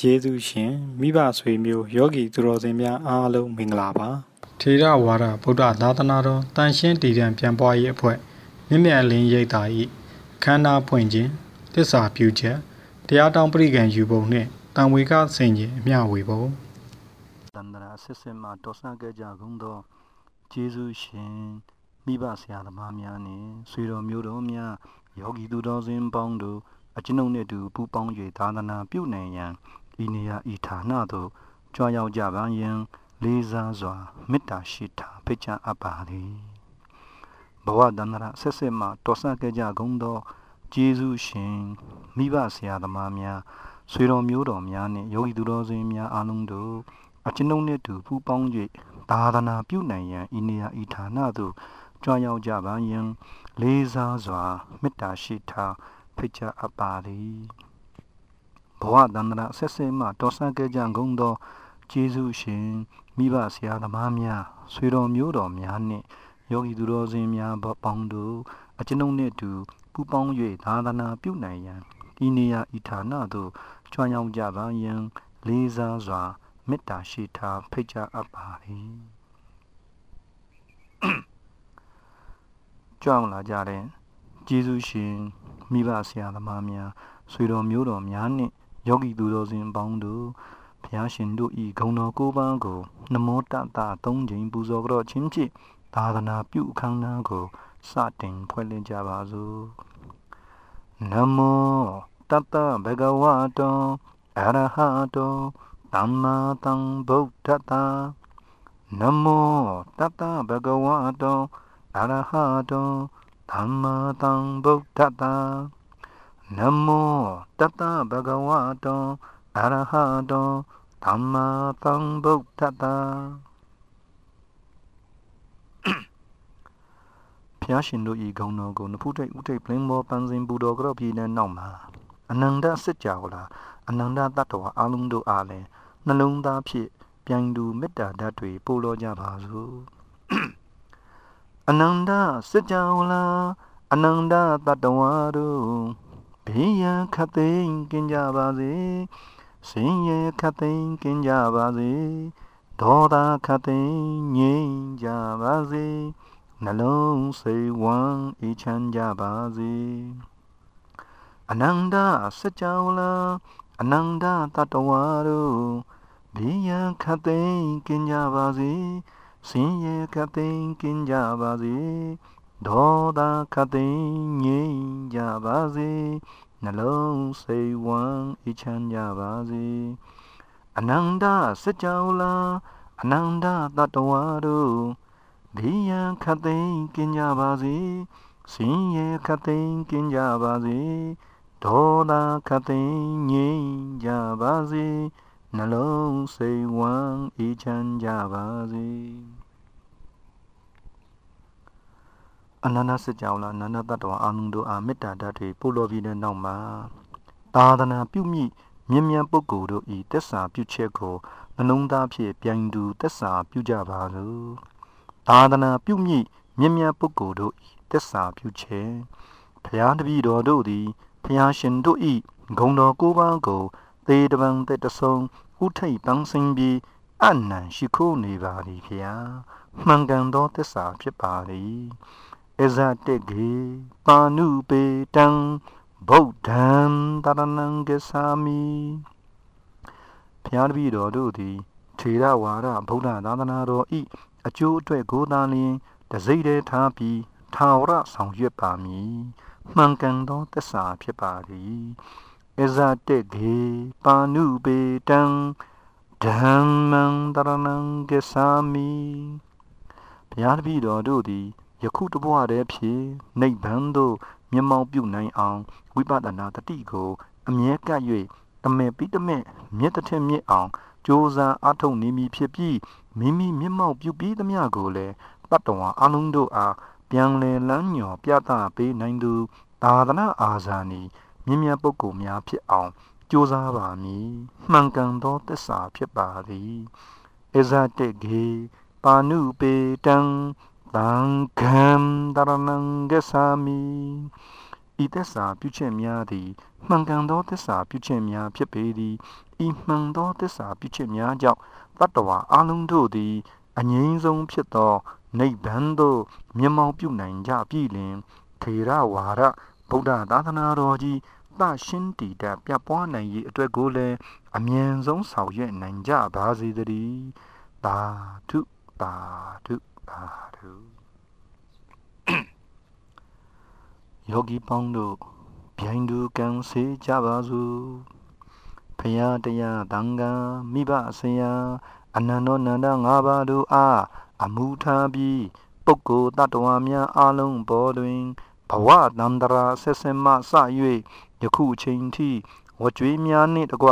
ယေရှုရှင်မိဘဆွေမျိုးယောဂီသူတော်စင်များအားလုံးမင်္ဂလာပါထေရဝါဒဗုဒ္ဓသာသနာတော်တန်ရှင်းတည်တံပြန်ပွားရေးအဖွဲ့မြင့်မြတ်လင်းရိပ်သာဤခန္ဓာဖွင့်ခြင်းတစ္ဆာပြုချက်တရားတောင်းပရိကံယူပုံနှင့်တံဝေကဆင်ခြင်းအမျှဝေပုံတန္တရာဆစ်စင်မှာတော်ဆန့်ခဲ့ကြကုန်သောယေရှုရှင်မိဘဆရာသမားများနှင့်ဆွေတော်မျိုးတော်များယောဂီသူတော်စင်ပေါင်းတို့အကျွန်ုပ်နှင့်အတူပူးပေါင်း၍သာသနာပြုနိုင်ရန် ဤနေရာဤဌာနသို့ကြွားရောက်ကြပါယံလေးစားစွာမေတ္တာရှိတာဖိတ်ကြားအပ်ပါသည်ဘဝတန္တရာဆက်ဆက်မှတော်ဆခဲ့ကြကုန်သောကျေးဇူးရှင်မိဘဆရာသမားများဆွေတော်မျိုးတော်များနှင့်ယောဂီသူတော်စင်များအားလုံးတို့အကျွန်ုပ်နှင့်တူပူးပေါင်း၍သာသနာပြုနိုင်ရန်ဤနေရာဤဌာနသို့ကြွားရောက်ကြပါယံလေးစားစွာမေတ္တာရှိတာဖိတ်ကြားအပ်ပါသည် ဘဝတန္တရာဆက်ဆက်မှတော်ဆန်းခဲ့ကြကုန်သောကျေးဇူးရှင်မိဘဆရာသမားများဆွေတော်မျိုးတော်များနှင့်ယောဂီသူတော်စင်များပေါင်းတို့အကျွန်ုပ်နှင့်အတူပူးပေါင်း၍သာသနာပြုနိုင်ရန်ဤနေရာဤဌာနသို့ကြွရောက်ကြပါယံလေးစားစွာမေတ္တာရှိထားဖိတ်ကြားအပ်ပါသည်ကြွအောင်လာကြတဲ့ကျေးဇူးရှင်မိဘဆရာသမားများဆွေတော်မျိုးတော်များနှင့် ယောဂီသူတော်စင်ပေါင်းတို့ဘုရားရှင်တို့ဤဂုဏ်တော်ကိုးပါးကိုနမောတတသုံးချိန်ပူဇော်ကြောခြင်းဖြင့်သာသနာပြုအခမ်းအနားကိုစတင်ဖွဲ့လင်းကြပါစို့နမောတတဘဂဝတောအရဟတောသမ္မာသမ္ဗုဒ္ဓတနမောတတဘဂဝတောအရဟတောသမ္မာသမ္ဗုဒ္ဓတ နမောတတဗဂဝတောအရဟတောသမ္မာသမ္ဗုဒ္ဓတဖျားရှင်တို့ဤဂုဏ်တော်ကိုနဖူးထိတ်ဥထိတ်ပလင်းမောပန်းစင်ပူတော်ကြော့ပြည်နဲ့နောက်မှာအနန္တစစ်ကြောလာအနန္တတတ္တဝါအလုံးတို့အားလည်းနှလုံးသားဖြင့်ပြိုင်တူမေတ္တာဓာတ်တွေပို့လောကြပါစို့အနန္တစัจ java လာအနန္တတတဝါတို့ ဘေးရန်ခတ်သိမ်းကင်းကြပါစေစင်ရဲခတ်သိမ်းကင်းကြပါစေဒေါသခတ်သိမ်းငြိမ်းကြပါစေနှလုံးစိတ်ဝမ်းအေးချမ်းကြပါစေအနန္တစัจ java လာအနန္တတတဝါတို့ဘေးရန်ခတ်သိမ်းကင်းကြပါစေဆင်းရဲခတ်သိမ်းကင်းကြပါစေ ဒေါသခတ်သိမ်းငြိမ်းကြပါစေနှလုံးစိတ်ဝမ်းအေးချမ်းကြပါစေအနန္တစัจ java လာအနန္တတတဝါတို့ဘေးရန်ခတ်သိမ်းကင်းကြပါစေဆင်းရဲခတ်သိမ်းကင်းကြပါစေဒေါသခတ်သိမ်းငြိမ်းကြပါစေနှလုံးစိတ်ဝမ်းအေးချမ်းကြပါစေ အနန္တစကြောင်းလားအနန္တတ္တဝအာနုတို့အာမေတ္တာဓာတ်တွေပို့လို့ပြီးတဲ့နောက်မှာသာသနာပြုမိမြင်မြန်ပုဂ္ဂိုလ်တို့ဤသက်စာပြုချက်ကိုနှလုံးသားဖြင့်ပြိုင်တူသက်စာပြုကြပါစို့သာသနာပြုမိမြင်မြန်ပုဂ္ဂိုလ်တို့ဤသက်စာပြုချက်ဖျားတပည့်တော်တို့သည်ဖျားရှင်တို့ဤဂုံတော်ကိုးပါးကိုသေတပံတဲ့တဆုံဥထိတ်ပန်းစင်ပြီးအနံရှိခိုးနေပါသည်ဖျားမှန်ကန်သောသစ္စာဖြစ်ပါသည် အဇတေကေပါဏုပေတံဗုဒ္ဓံတရဏံဂသာမိဘုရားတပည့်တော်တို့သည်ထေရဝါဒဗုဒ္ဓသာသနာတော်ဤအကျိုးအတွက်ကိုသာလျင်တစိမ့်တည်းထားပြီးထာဝရဆောင်ရွက်ပါမည်မှန်ကန်သောသစ္စာဖြစ်ပါသည်အဇတေကေပါဏုပေတံဓမ္မံတရဏံဂသာမိဘုရားတပည့်တော်တို့သည် ယခုတဘဝတည်းဖြစ်နိဗ္ဗာန်သို့မျက်မှောက်ပြုနိုင်အောင်ဝိပဿနာတတိကိုအမြဲကပ်၍တမဲပိတမဲမြတ်တစ်ထက်မြင့်အောင်ကြိုးစားအားထုတ်နေမည်ဖြစ်ပြီးမိမိမျက်မှောက်ပြုပြီးသမျှကိုလည်းတတ္တဝါအလုံးတို့အားပြန်လည်လမ်းညော်ပြသပေးနိုင်သူသာသနာအာဇာနည်မြင့်မြတ်ပုဂ္ဂိုလ်များဖြစ်အောင်ကြိုးစားပါမည်မှန်ကန်သောသစ္စာဖြစ်ပါသည်အဇတေကေပါဏုပေတံ တံခံတရဏံဂသာမိဤသက်စာပြုချက်များသည်မှန်ကန်သောသစ္စာပြုချက်များဖြစ်ပေသည်ဤမှန်သောသစ္စာပြုချက်များကြောင့်တတ္တဝါအလုံးတို့သည်အငြိမ်းဆုံးဖြစ်သောနိဗ္ဗာန်သို့မျက်မှောက်ပြုနိုင်ကြပြီလင်ထေရဝါဒဗုဒ္ဓသာသနာတော်ကြီးသရှင်းတည်တတ်ပြပွားနိုင်ရေးအတွက်ကိုလည်းအမြန်ဆုံးဆောင်ရွက်နိုင်ကြပါစေတည်းသာဓုသာဓု သာဓုယောဂီပေါင်းတို့ဗျိုင်းတူကံစေကြပါစို့ဖရာတရားတန်ခါမိဘဆရာအနန္တောနန္ဒငါးပါးတို့အားအမှုထားပြီးပုဂ္ဂိုလ်တ attva များအလုံးပေါ်တွင်ဘဝတန္တရာဆက်ဆက်မှစ၍ယခုချိန်ထိဝကြွေးများနှင့်တကွ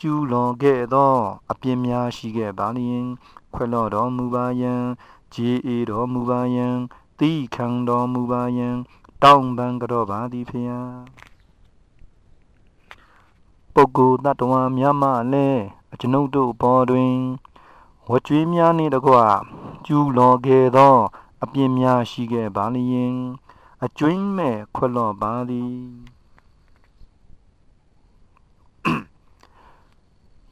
ကျူးလွန်ခဲ့သော အပြစ်များရှိခဲ့ပါလျင်ခွဲလော့တော်မူပါယံ ဂျေအေတော်မူပါယံတိခံတော်မူပါယံတောင်းပန်ကြတော်ပါသည်ဖျားပုဂ္ဂိုလ်တ attva များမှလည်းအကျွန်ုပ်တို့ဘောတွင်ဝကြွေးများနှင့်တကွကျူးလွန်ခဲ့သော အပြစ်များရှိခဲ့ပါလျင်အကျွင်းမဲ့ခွလော့ပါသည်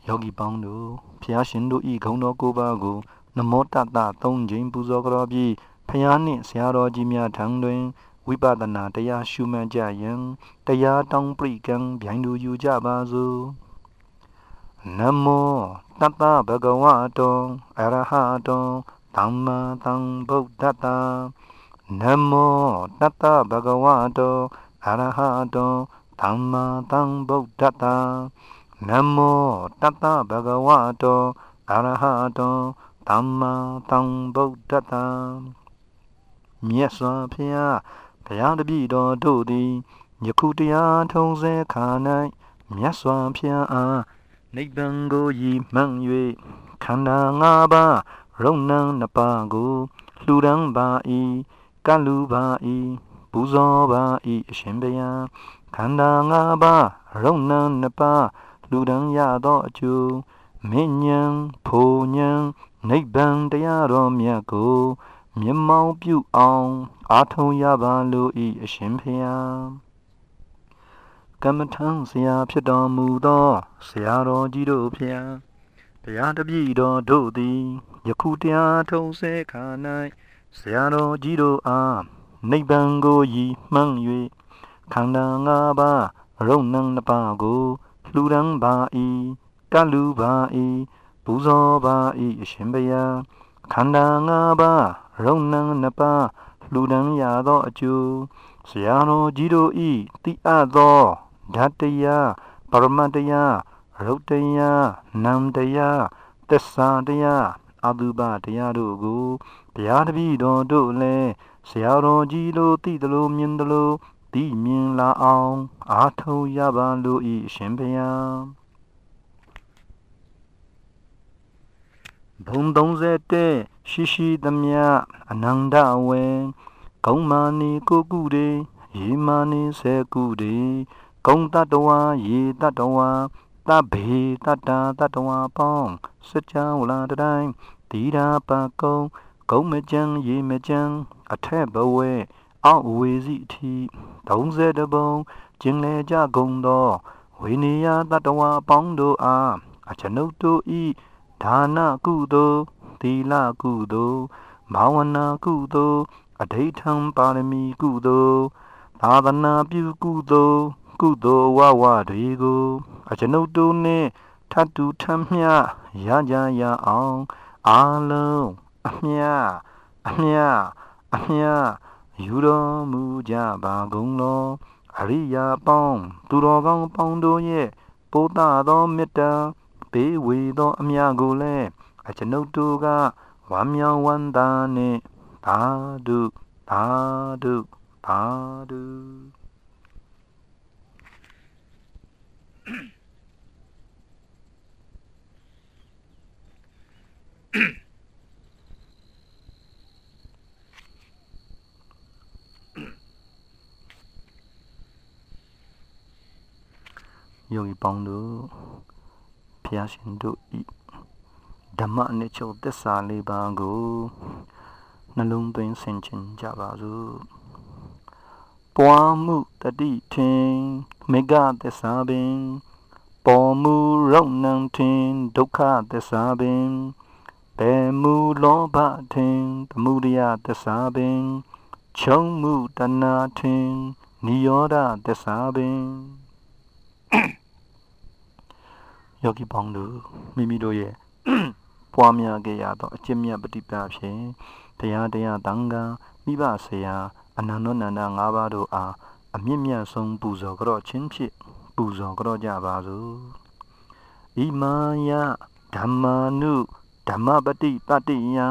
ယောဂီပေါင်းတို့ဖျားရှင်တို့ဤဂုံတော်ကိုပါကို နမောတတသုံးချိန်ပူဇော်ကြောပြီးဖျားနှင့်ဆရာတော်ကြီးများထံတွင်ဝိပဿနာတရားရှုမှတ်ကြယံတရားတောင်းပရိကံဗျိုင်းသူယူကြပါစို့နမောတတဗဂဝတောအရဟတောသမ္မာသမ္ဗုဒ္ဓတ္တနမောတတဗဂဝတောအရဟတောသမ္မာသမ္ဗုဒ္ဓတ္တနမောတတဗဂဝတောအရဟတော သမ္မာသမ္ဗုဒ္ဓတ္တမြတ်စွာဘုရားဘုရားတပည့်တော်တို့သည်ယခုတရားထုံးစဲခါ၌မြတ်စွာဘုရားအားနိဗ္ဗာန်ကိုရည်မှန်း၍ခန္ဓာ၅ပါးရုံဏနှစ်ပါးကိုလှူဒန်းပါ၏ကလူပါ၏ပူဇော်ပါ၏အရှင်ဘုရားခန္ဓာ၅ပါးရုံဏနှစ်ပါးလူဒန်းရသောအကျိုးမဉ္ဇဉ်ဖိုဉ္ဇဉ် နိဗ္ဗာန်တရားတော်မြတ်ကိုမျက်မှောင်ပြုအောင်အားထုတ်ရပါလို့ဤအရှင်ဖျားကမ္မထံဆရာဖြစ်တော်မူသောဆရာတော်ကြီးတို့ဖျားတရားတပည့်တော်တို့သည်ယခုတရားထုံးဆဲခါ၌ဆရာတော်ကြီးတို့အားနိဗ္ဗာန်ကိုရည်မှန်း၍ခန္ဓာ၅ပါးရုံနှံနှစ်ပါးကိုလှူဒန်းပါ၏ကလူပါ၏ပူ ဇော်ပါ၏အရှင်ဘုရားခန္ဓာ၅ပါးရုံနှံနှစ်ပါးလှူဒန်းရသောအကျိုးဆရာတော်ကြီးတို့ဤတိအပ်သောဓာတ္တရားပရမတ္တရားရုတ်တရားနံတရားသစ္စာတရားအတုပတရားတို့ကိုတရားတပည့်တော်တို့လည်းဆရာတော်ကြီးတို့သိသလိုမြင်သလိုသိမြင်လာအောင် အားထုတ်ရပါလို့ဤရှင်ဘုရား ဘုံ31ရှိရှိသမျှအနန္တဝေကုံမာနီကိုကုရေရေမာနီဆေကုရေကုံတတဝါရေတတဝါတဘေတတတတဝါပေါင်းစကြဝဠာတိုင်းတိရာပကုံဂုံမကြံရေမကြံအထက်ဘဝဲအောက်ဝေစီအထိ30ပုံကျင်လေကြကုန်သောဝိနည်းတတဝါပေါင်းတို့အားအကျွန်ုပ်တို့ဤ ဒါနကုသိုလ်သီလကုသိုလ်ဘာဝနာကုသိုလ်အဋိဌံပါရမီကုသိုလ်သာသနာပြုကုသိုလ်ကုသိုလ်ဝဝတွေကိုအကျွန်ုပ်တို့နှင့်ထပ်တူထမျှရကြရအောင်အာလုံးအမြအမြအမြယူတော်မူကြပါကုန်လောအရိယာပေါင်းသူတော်ကောင်းပေါင်းတို့ရဲ့ပို့တာသောမေတ္တာ ပေးဝေသောအမြကိုလည်းအကျွန်ုပ်တို့ကဝမ်းမြောက်ဝမ်းသာနှင့်သာဓုသာဓုသာဓုယောဂီပေါင်းတို့ ဖျားရှင်တို့ဤဓမ္မအနှစ်ချုပ်သစ္စာလေးပါးကိုနှလုံးသွင်းဆင်ခြင်ကြပါစို့ပွားမှုတတိထင်မေဃသစ္စာပင်ပေါ်မူရောက်နှံထင်ဒုက္ခသစ္စာပင်ဘယ်မူလောဘထင်သမုဒယသစ္စာပင် ချုံမှုတဏထင်နိရောဓသစ္စာပင် ယောဂီပေါင်းတို့မိမိတို့ရဲ့ပွားများခဲ့ရသောအကျင့်မြတ်ပฏิပတ်ဖြင့်တရားတရားတန်ခါမိဘဆရာအနန္တနန္ဒ၅ပါးတို့အားအမြင့်မြတ်ဆုံးပူဇော်ကြော့ချင်းဖြင့်ပူဇော်ကြော့ကြပါစို့ဣမာယဓမ္မာနုဓမ္မပฏิပတ္တိယံ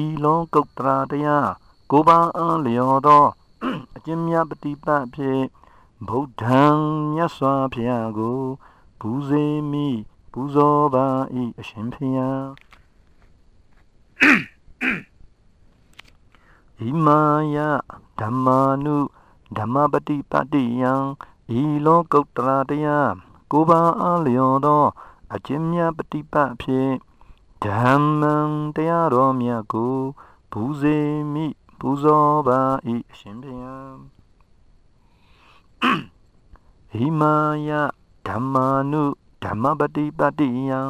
ဤလောကုတ္တရာတရားကိုပါအားလျော်သောအကျဉ်းများပฏิပတ်ဖြင့်ဗုဒ္ဓံမြတ်စွာဘုရားကို ပူဇေမိပူဇော်ပါ၏အရှင်ဖျားဣမာယဓမ္မာနုဓမ္မပฏิပတ္တိယံဤလောကုတ္တရာတရားကိုပါအားလျော်သောအကျဉ်းများပฏิပတ်ဖြင့်ဓမ္မံတရားတော်မြတ်ကိုဘူဇေမိပူဇော်ပါ၏အရှင်ဘုရားဟိမာယ ဓမ္မာနုဓမ္မပတိပတိယံ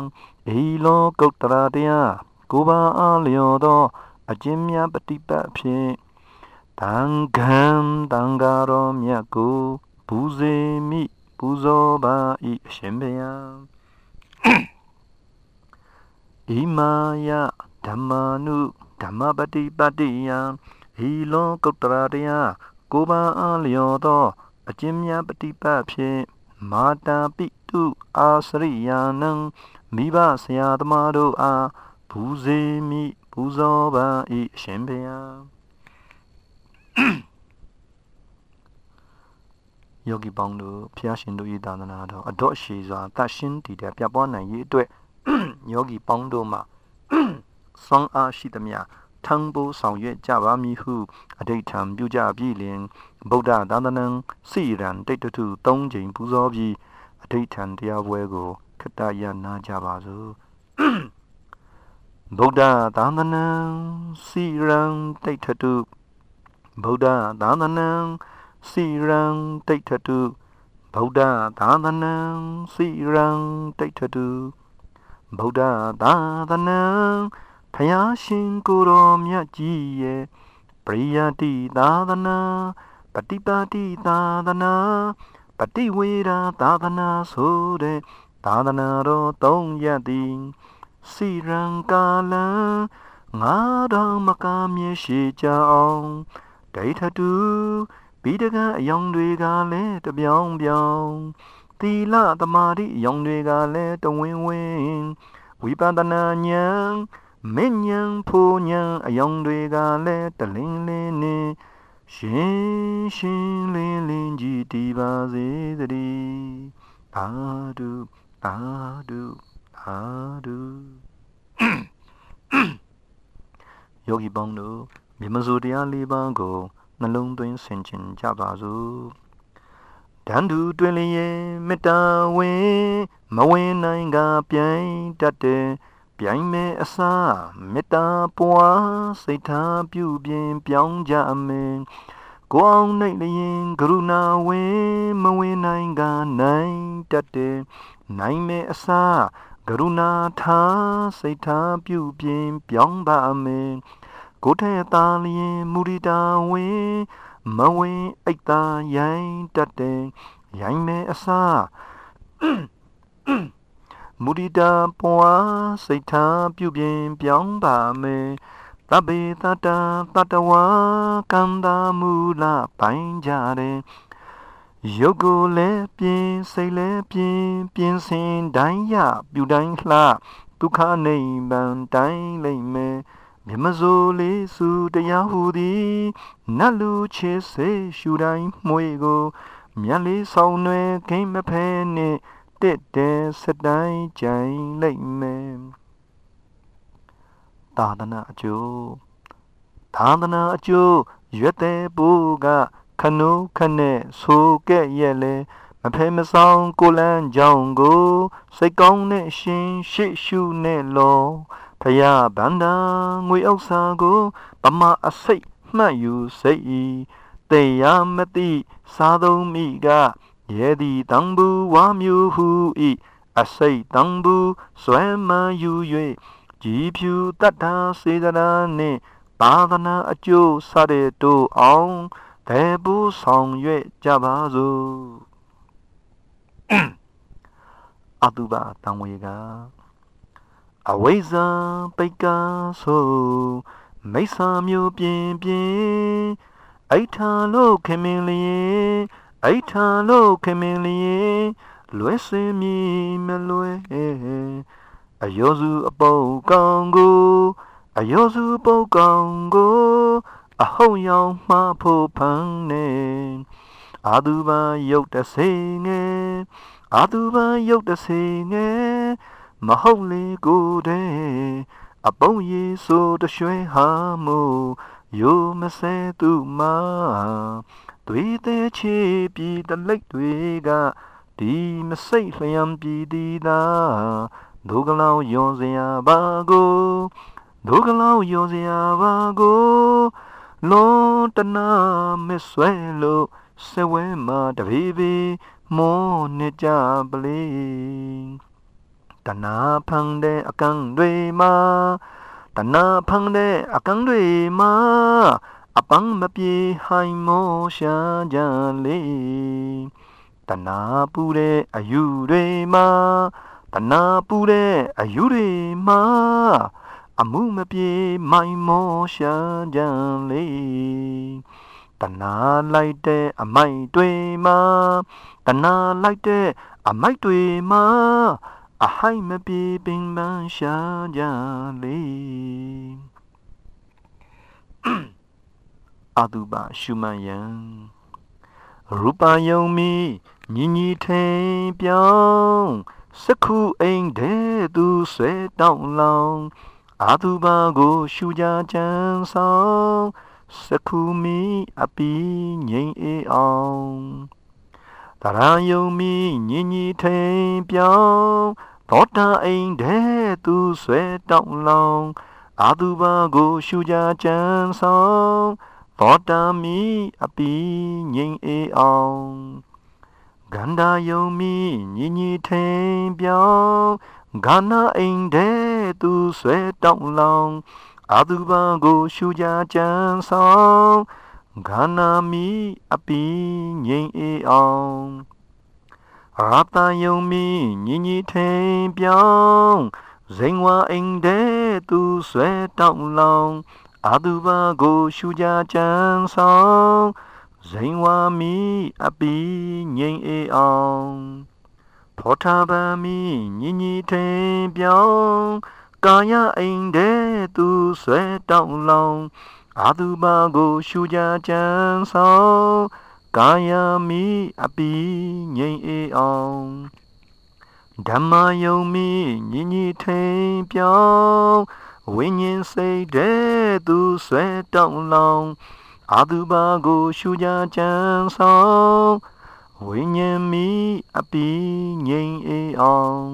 အီလောကုတ်တရာတရားကိုပါအားလျော်သောအကျဉ်းများပฏิပတ်ဖြင့်တန်ခံတန်ဃာတော်မြတ်ကိုပူဇေမိပူဇော်ပါ၏အရှင်ဘုရားဣမာယဓမ္မာနုဓမ္မပတိပတိယံဟီလောကုတ္တရာတရားကိုပါအားလျော်သောအကျဉ်းများပฏิပတ်ဖြင့် မာတာပိတုအာစရိယာနံမိဘဆရာသမားတို့အားဘူဇေမိပူဇော်ပါ၏အရှင်ဘုရားယောဂီပေါင်းတို့ဖျားရှင်တို့၏သာသနာတော်အတော့ရှိစွာတတ်ရှင်းတည်တဲ့ပြပွားနိုင်ရေးအတွက်ယောဂီပေါင်းတို့မှာစွမ်းအားရှိသမျှ ထံပိုးဆောင်ရွက်ကြပါမည်ဟုအဋိဋ္ဌံပြုကြပြီလင်ဗုဒ္ဓသာသနံစိရန်တိတ်တထု၃ချိန်ပူဇော်ပြီးအဋိဋ္ဌံတရားပွဲကိုခတ္တရနာကြပါစို့ဗုဒ္ဓသာသနံစိရန်တိတ်တထုဗုဒ္ဓသာသနံစိရန်တိတ်တထုဗုဒ္ဓသာသနံစိရန်တိတ်တထုဗုဒ္ဓသာသနံ ဖယားရှင်ကိုတော်မြတ်ကြီးရဲ့ပရိယတိသာသနာပฏิပါတိသာသနာပฏิဝေရာသာသနာဆိုတဲ့သာသနာတော်သုံးရသည်စီရံကာလံငါတော်မကားမြေရှိကြအောင်ဒိဋ္ဌတုပိဒကအယောင်တွေကလည်းတပြောင်းပြောင်းသီလသမာဓိအယောင်တွေကလည်းတဝင်းဝင်းဝိပဿနာဉာဏ် မင်းညံဖိုးညံအယောင်တွေကလည်းတလင်းလင်းနဲ့ရှင်ရှင်လင်းလင်းကြည်တည်ပါစေတည်းသာဓုသာဓုသာဓုယောဂီပေါင်းတို့မြမစိုးတရား၄ပါးကိုနှလုံးသွင်းဆင်ခြင်ကြပါစို့တန်တူတွင်လျင်မေတ္တာဝင် မဝင်နိုင်ကပြိုင်တတ်တဲ့ ပြိုင်မဲ့အစားမေတ္တာပွားစိတ်ထားပြုပြင်ပြောင်းကြမယ်ကိုအောင်နိုင်လျင်ကရုဏာဝင်မဝင်နိုင်ကနိုင်တတ်တဲ့နိုင်မဲ့အစားကရုဏာထားစိတ်ထားပြုပြင်ပြောင်းပါမယ်ကိုထဲသားလျင်မူရိတာဝင်မဝင်အိတ်သာရိုင်းတတ်တဲ့ရိုင်းမဲ့အစား မုဒိတာပွားစိတ်ထားပြုပြင်ပြောင်းပါမယ်တပေတတတတဝါကန္တာမူလာပိုင်းကြတယ်ရုပ်ကိုလည်းပြင်းစိတ်လည်းပြင်းပြင်းစင်တိုင်းရပြူတိုင်းလှဒုက္ခနိဗ္ဗာန်တိုင်းလိမ့်မယ်မြမစိုးလေးစုတရားဟူသည်နတ်လူချေစေရှူတိုင်းမှွေကိုမြတ်လေးဆောင်ွယ်ခိမ့်မဖဲနှင့် တစ်တဲ့စတိုင်းကြိုင်လိုက်မယ်သာသနာအကျိုးသာသနာအကျိုးရွက်တဲ့ဘူကခနုခနဲ့ဆိုခဲ့ရဲ့လေမဖဲမဆောင်ကိုလန်းကြောင်ကိုစိတ်ကောင်းနဲ့ရှင်ရှိရှုနဲ့လောဖယားဗန္ဒာငွေဥစ္စာကိုပမအစိတ်မှတ်ယူစိတ်ဤတေယမတိစားသုံးမိက ရေသည်တံဘူးဝါမျိုးဟုဤအစိတ်တံဘူးဆွဲမှန်ယူ၍ကြည်ဖြူတတ်တာစေတနာနှင့်သာသနာအကျိုးစတဲ့တို့အောင်တေဘူးဆောင်၍ကြပါစို့အတုပါတံဝေကအဝိဇ္ဇာပိတ်ကာဆိုမိစ္ဆာမျိုးပြင်းပြင်းအိဋ္ဌာလို့ခင်မင်းလျင် အိဋ္ဌာလို့ခင်မင်းလျင်လွဲစင်မီမလွဲအယောစုအပုတ်ကောင်ကိုအယောစုပုတ်ကောင်ကိုအဟုံရောင်မှားဖို့ဖန်နေအာသူပန်ရုပ်တဆေငယ်အာသူပန်ရုပ်တဆေငယ်မဟုတ်လေကိုတဲ့အပုံရီဆိုတရွှဲဟာမို့ယိုမစဲသူမ တွေးတဲ့ချီပြီးတလိတ်တွေကဒီမစိတ်လျံပြီးဒီသာဒုကလောင်ယွန်စရာဘာကိုဒုကလောင်ယွန်စရာဘာကိုလုံးတနာမဆွဲလို့စဝဲမှာတပီပီမောနေကြပလေးတနာဖန်တဲ့အကန့်တွေမှာတနာဖန်တဲ့အကန့်တွေမှာ အပန်းမပြေဟိုင်မောရှာကြလေတနာပူတဲ့အယူတွေမှာတနာပူတဲ့အယူတွေမှာအမှုမပြေမိုင်မောရှာကြလေတနာလိုက်တဲ့အမိုက်တွေမှာတနာလိုက်တဲ့အမိုက်တွေမှာအဟိုက်မပြေပင်ပန်းရှာကြလေ အတုပရှုမှန်ယံရူပယုံမီညီညီထိန်ပြောင်းစခုအိမ်တဲ့သူဆွဲတောင်းလောင်အာတုပကိုရှုကြချမ်းဆောင်စခုမီအပီငိမ့်အေးအောင်တရာယုံမီညီညီထိန်ပြောင်းသောတာအိမ်တဲ့သူဆွဲတောင်းလောင်အာသူဘာကိုရှုကြကြံဆောင် သောတာမီအပီငိမ့်အေးအောင်ဂန္ဓာယုံမီညီညီထိန်ပြောင်းဂာနာအိမ်တဲ့သူဆွဲတောင်းလောင်အာသူဘာကိုရှုကြကြံဆောင်ဂာနာမီအပီငိမ့်အေးအောင်အာတန်ယုံမီညီညီထိန်ပြောင်းဇိမ်ဝအိမ်တဲ့သူဆွဲတောင်းလောင် အာသူဘာကိုရှူကြကြမ်းဆောင်ဇိမ်ဝမီအပီငိမ့်အေးအောင်ဖောထာပံမီညီညီထိန်ပြောင်းကာယအိမ်တဲ့သူဆွဲတောင်းလောင်အာသူဘာကိုရှူကြကြမ်းဆောင်ကာယမိအပီငိမ့်အေးအောင်ဓမ္မယုံမိညီညီထိန်ပြောင်း ဝိညာဉ်စိတ်တဲ့သူဆွဲတောင်းလောင်အာသူဘာကိုရှုကြကြံဆောင်ဝိညာဉ်မိအပီငိမ့်အေးအောင်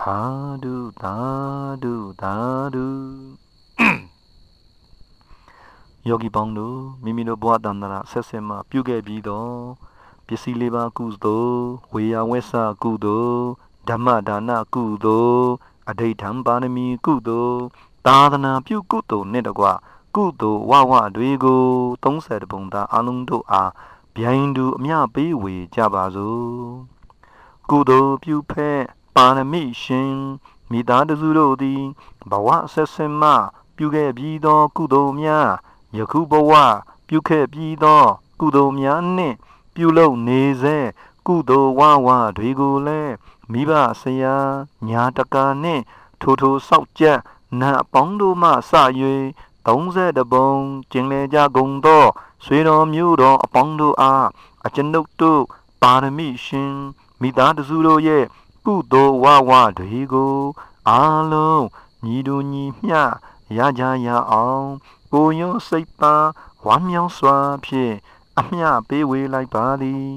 သာဓုသာဓုသာဓုယောဂီပေါင်းတို့မိမိတို့ဘဝတန္တရာဆက်ဆက်မှပြုခဲ့ပြီးတော့ပစ္စည်းလေးပါးကုသိုလ်ဝေယဝက်ဆကုသိုလ်ဓမ္မဒါနကုသိုလ်အဋိဌံပါရမီကုသိုလ် သာသနာပြုကုသိုလ်နဲ့တကွကုသိုလ်ဝဝတွေကို30ပုံသားအလုံးတို့အားဗျိုင်းတူအမြပေးဝေကြပါစို့ကုသိုလ်ပြုဖက်ပါရမီရှင်မိသားစုတို့သည်ဘဝဆက်ဆက်မှပြုခဲ့ပြီးသောကုသိုလ်များယခုဘဝပြုခဲ့ပြီးသောကုသိုလ်များနှင့်ပြုလုပ်နေစေကုသိုလ်ဝဝတွေကိုလည်းမိဘဆရာညာတကာနှင့်ထိုထိုစောက်ကြ နတ်အပေါင်းတို့မှစ၍30ပုံကျင်လေကြကုန်သောဆွေတော်မျိုးတော်အပေါင်းတို့အားအကျွန်ုပ်တို့ပါရမီရှင်မိသားစုတို့ရဲ့ကုသိုလ်ဝဝတွေကိုအားလုံးညီတို့ညီမျှရကြရအောင်ကိုယွန်းစိတ်ပါဝမ်းမြောက်စွာဖြင့်အမျှပေးဝေလိုက်ပါသည်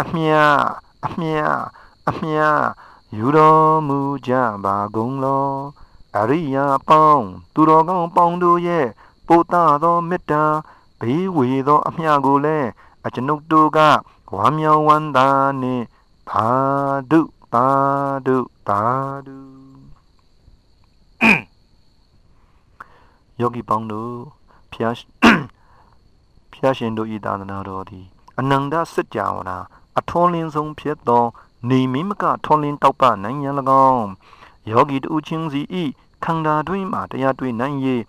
အမျှအမျှအမျှယူတော်မူကြပါကုန်လော အရိယာပေါင်းသူတော်ကောင်းပေါင်းတို့ရဲ့ပို့တာသောမေတ္တာဘေးဝေသောအမျှကိုလည်းအကျွန်ုပ်တို့ကဝါမြောင်ဝန္တာနှင့်သာဓုသာဓုသာဓုယောဂီပေါင်းတို့ဖျားဖျားရှင်တို့ဤသာသနာတော်သည်အနန္တစัจ java နာအထွန်းလင်းဆုံးဖြစ်သောနေမိမကထွန်းလင်းတောက်ပနိုင်ရန်၎င်းယောဂီတူချင်းစီဤ ခန္ဓာတွင်မှတရားတွေ့နိုင်၍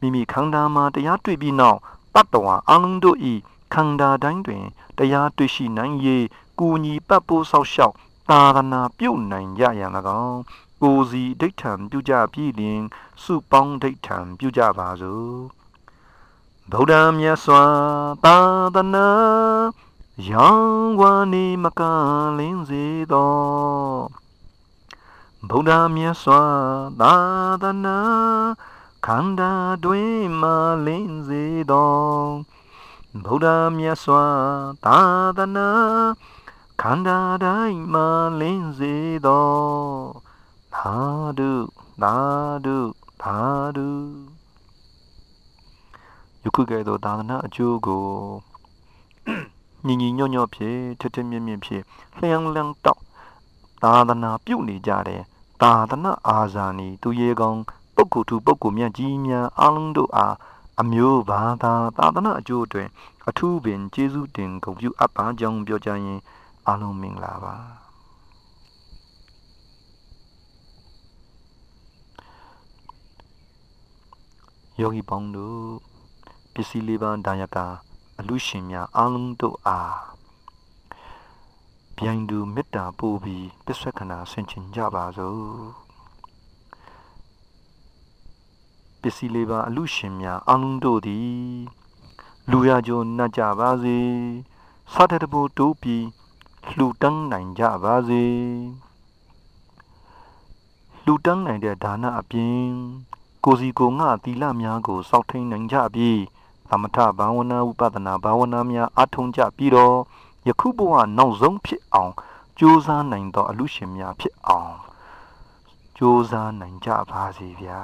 မိမိခန္ဓာမှာတရားတွေ့ပြီးနောက်တတ္တဝါအလုံးတို့ဤခန္ဓာတိုင်းတွင်တရားတွေ့ရှိနိုင်၍ကူညီပတ်ပိုးဆောက်ရှောက်သာသနာပြုနိုင်ကြရန်၎င်းကိုစီဒိဋ္ဌံပြုကြပြီးလျင်စုပေါင်းဒိဋ္ဌံပြုကြပါစို့ဗုဒ္ဓမြတ်စွာသာသနာရောင်ဝါနေမကလင်းစေသော ဗုဒ္ဓမြတ်စွာသာသနာခန္ဓာတွင်မှလင်းစေသောဗုဒ္ဓမြတ်စွာသာသနာခန္ဓာတိုင်းမှလင်းစေသောသာဓုသာဓုသာဓုယခုကဲ့သို့သာသနာအကျိုးကိုညီညီညွတ်ညွတ်ဖြင့်ထထမြင့်မြင့်ဖြင့်လျှံလျှံတောက် သာသနာပြုနေကြတယ်သာသနာအာဇာနည်သူရေကောင်ပုဂ္ဂိုလ်သူပုဂ္ဂိုလ်မြတ်ကြီးများအလုံးတို့အားအမျိုးဘာသာသာသနာအကျိုးအတွင်အထူးပင်ကျေးဇူးတင်ဂုဏ်ပြုအပ်ပါကြောင်းပြောကြရင်အားလုံးမင်္ဂလာပါယောဂီပေါင်းတို့ပစ္စည်းလေးပါးဒါယကအလူရှင်များအားလုံးတို့အား ပြိုင်သူမေတ္တာပို့ပြီးပစ္ဆွခဏဆင်ခြင်ကြပါစို့ပစ္စည်းလေးပါအလူရှင်များအားလုံးတို့သည် လူရကြိုနှတ်ကြပါစေစတဲ့တဘူတိုးပြီးလှူတန်းနိုင်ကြပါစေလှူတန်းနိုင်တဲ့ဒါနအပြင်ကိုစီကိုငါသီလများကိုစောင့်ထိန်နိုင်ကြပြီးသမထဘာဝနာဥပဒနာဘာဝနာများအထုံးကြပြီးတော့ ယခုဘဝနောက်ဆုံးဖြစ်အောင်ကြိုးစားနိုင်သောအလူရှင်များဖြစ်အောင်ကြိုးစားနိုင်ကြပါစေဗျာ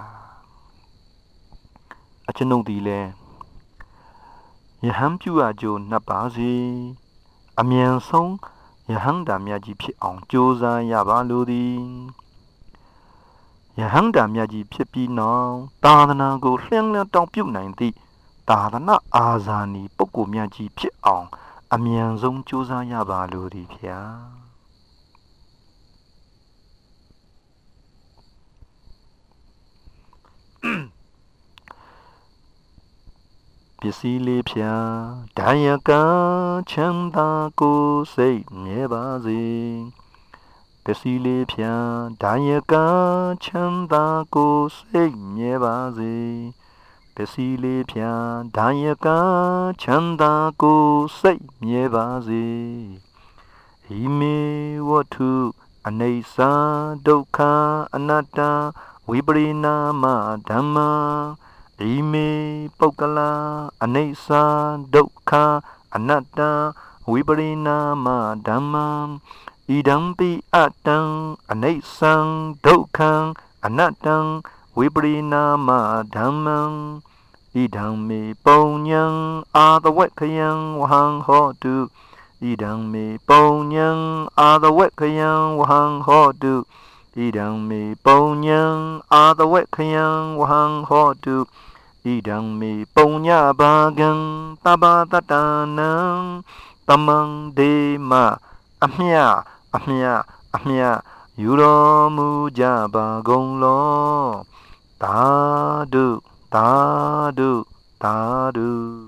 အကျွန်ုပ်ဒီလဲယဟန်ပြုအကျိုးနှစ်ပါစေအမြန်ဆုံးယဟန်တာမြတ်ကြီးဖြစ်အောင်ကြိုးစားရပါလိုသည်ယဟန်တာမြတ်ကြီးဖြစ်ပြီးနောက်သာသနာကိုလှျံလျတောင်ပြုနိုင်သည့်သာသနာအာဇာနည်ပုဂ္ဂိုလ်မြတ်ကြီးဖြစ်အောင် အမြန်ဆုံးကြိုးစားရပါလိုသည်ဗျာပစ္စည်းလေးဖြာဒဏ်ရကချမ်းသာကိုစိတ်မြဲပါစေပစ္စည်းလေးဖြာဒဏ်ရကချမ်းသာကိုစိတ်မြဲပါစေ ပစ္စည်းလေးဖြာဒဏ်ရကချမ်းသာကိုစိတ်မြဲပါစေဣမေဝတ္ထုအနေစာဒုက္ခအနတ္တဝိပရိနာမဓမ္မာဣမေပုဂ္ဂလာအနေစာဒုက္ခအနတ္တဝိပရိနာမဓမ္မံဣဒံပိအတံအနေဆံဒုက္ခံအနတ္တံ ဝိပရိနာမဓမ္မံဣဒံမေပုံညံအာတဝက်ခယံဝဟံဟောတုဣဒံမေပုံညံအာတဝက်ခယံဝဟံဟောတုဣဒံမေပုံညံအာတဝက်ခယံဝဟံဟောတုဣဒံမေပုံညဘာဂံတဘာတတနံတမံဒေမအမြအမြအမြယူတော်မူကြပါကုန်လော သာဓုသာဓုသာဓု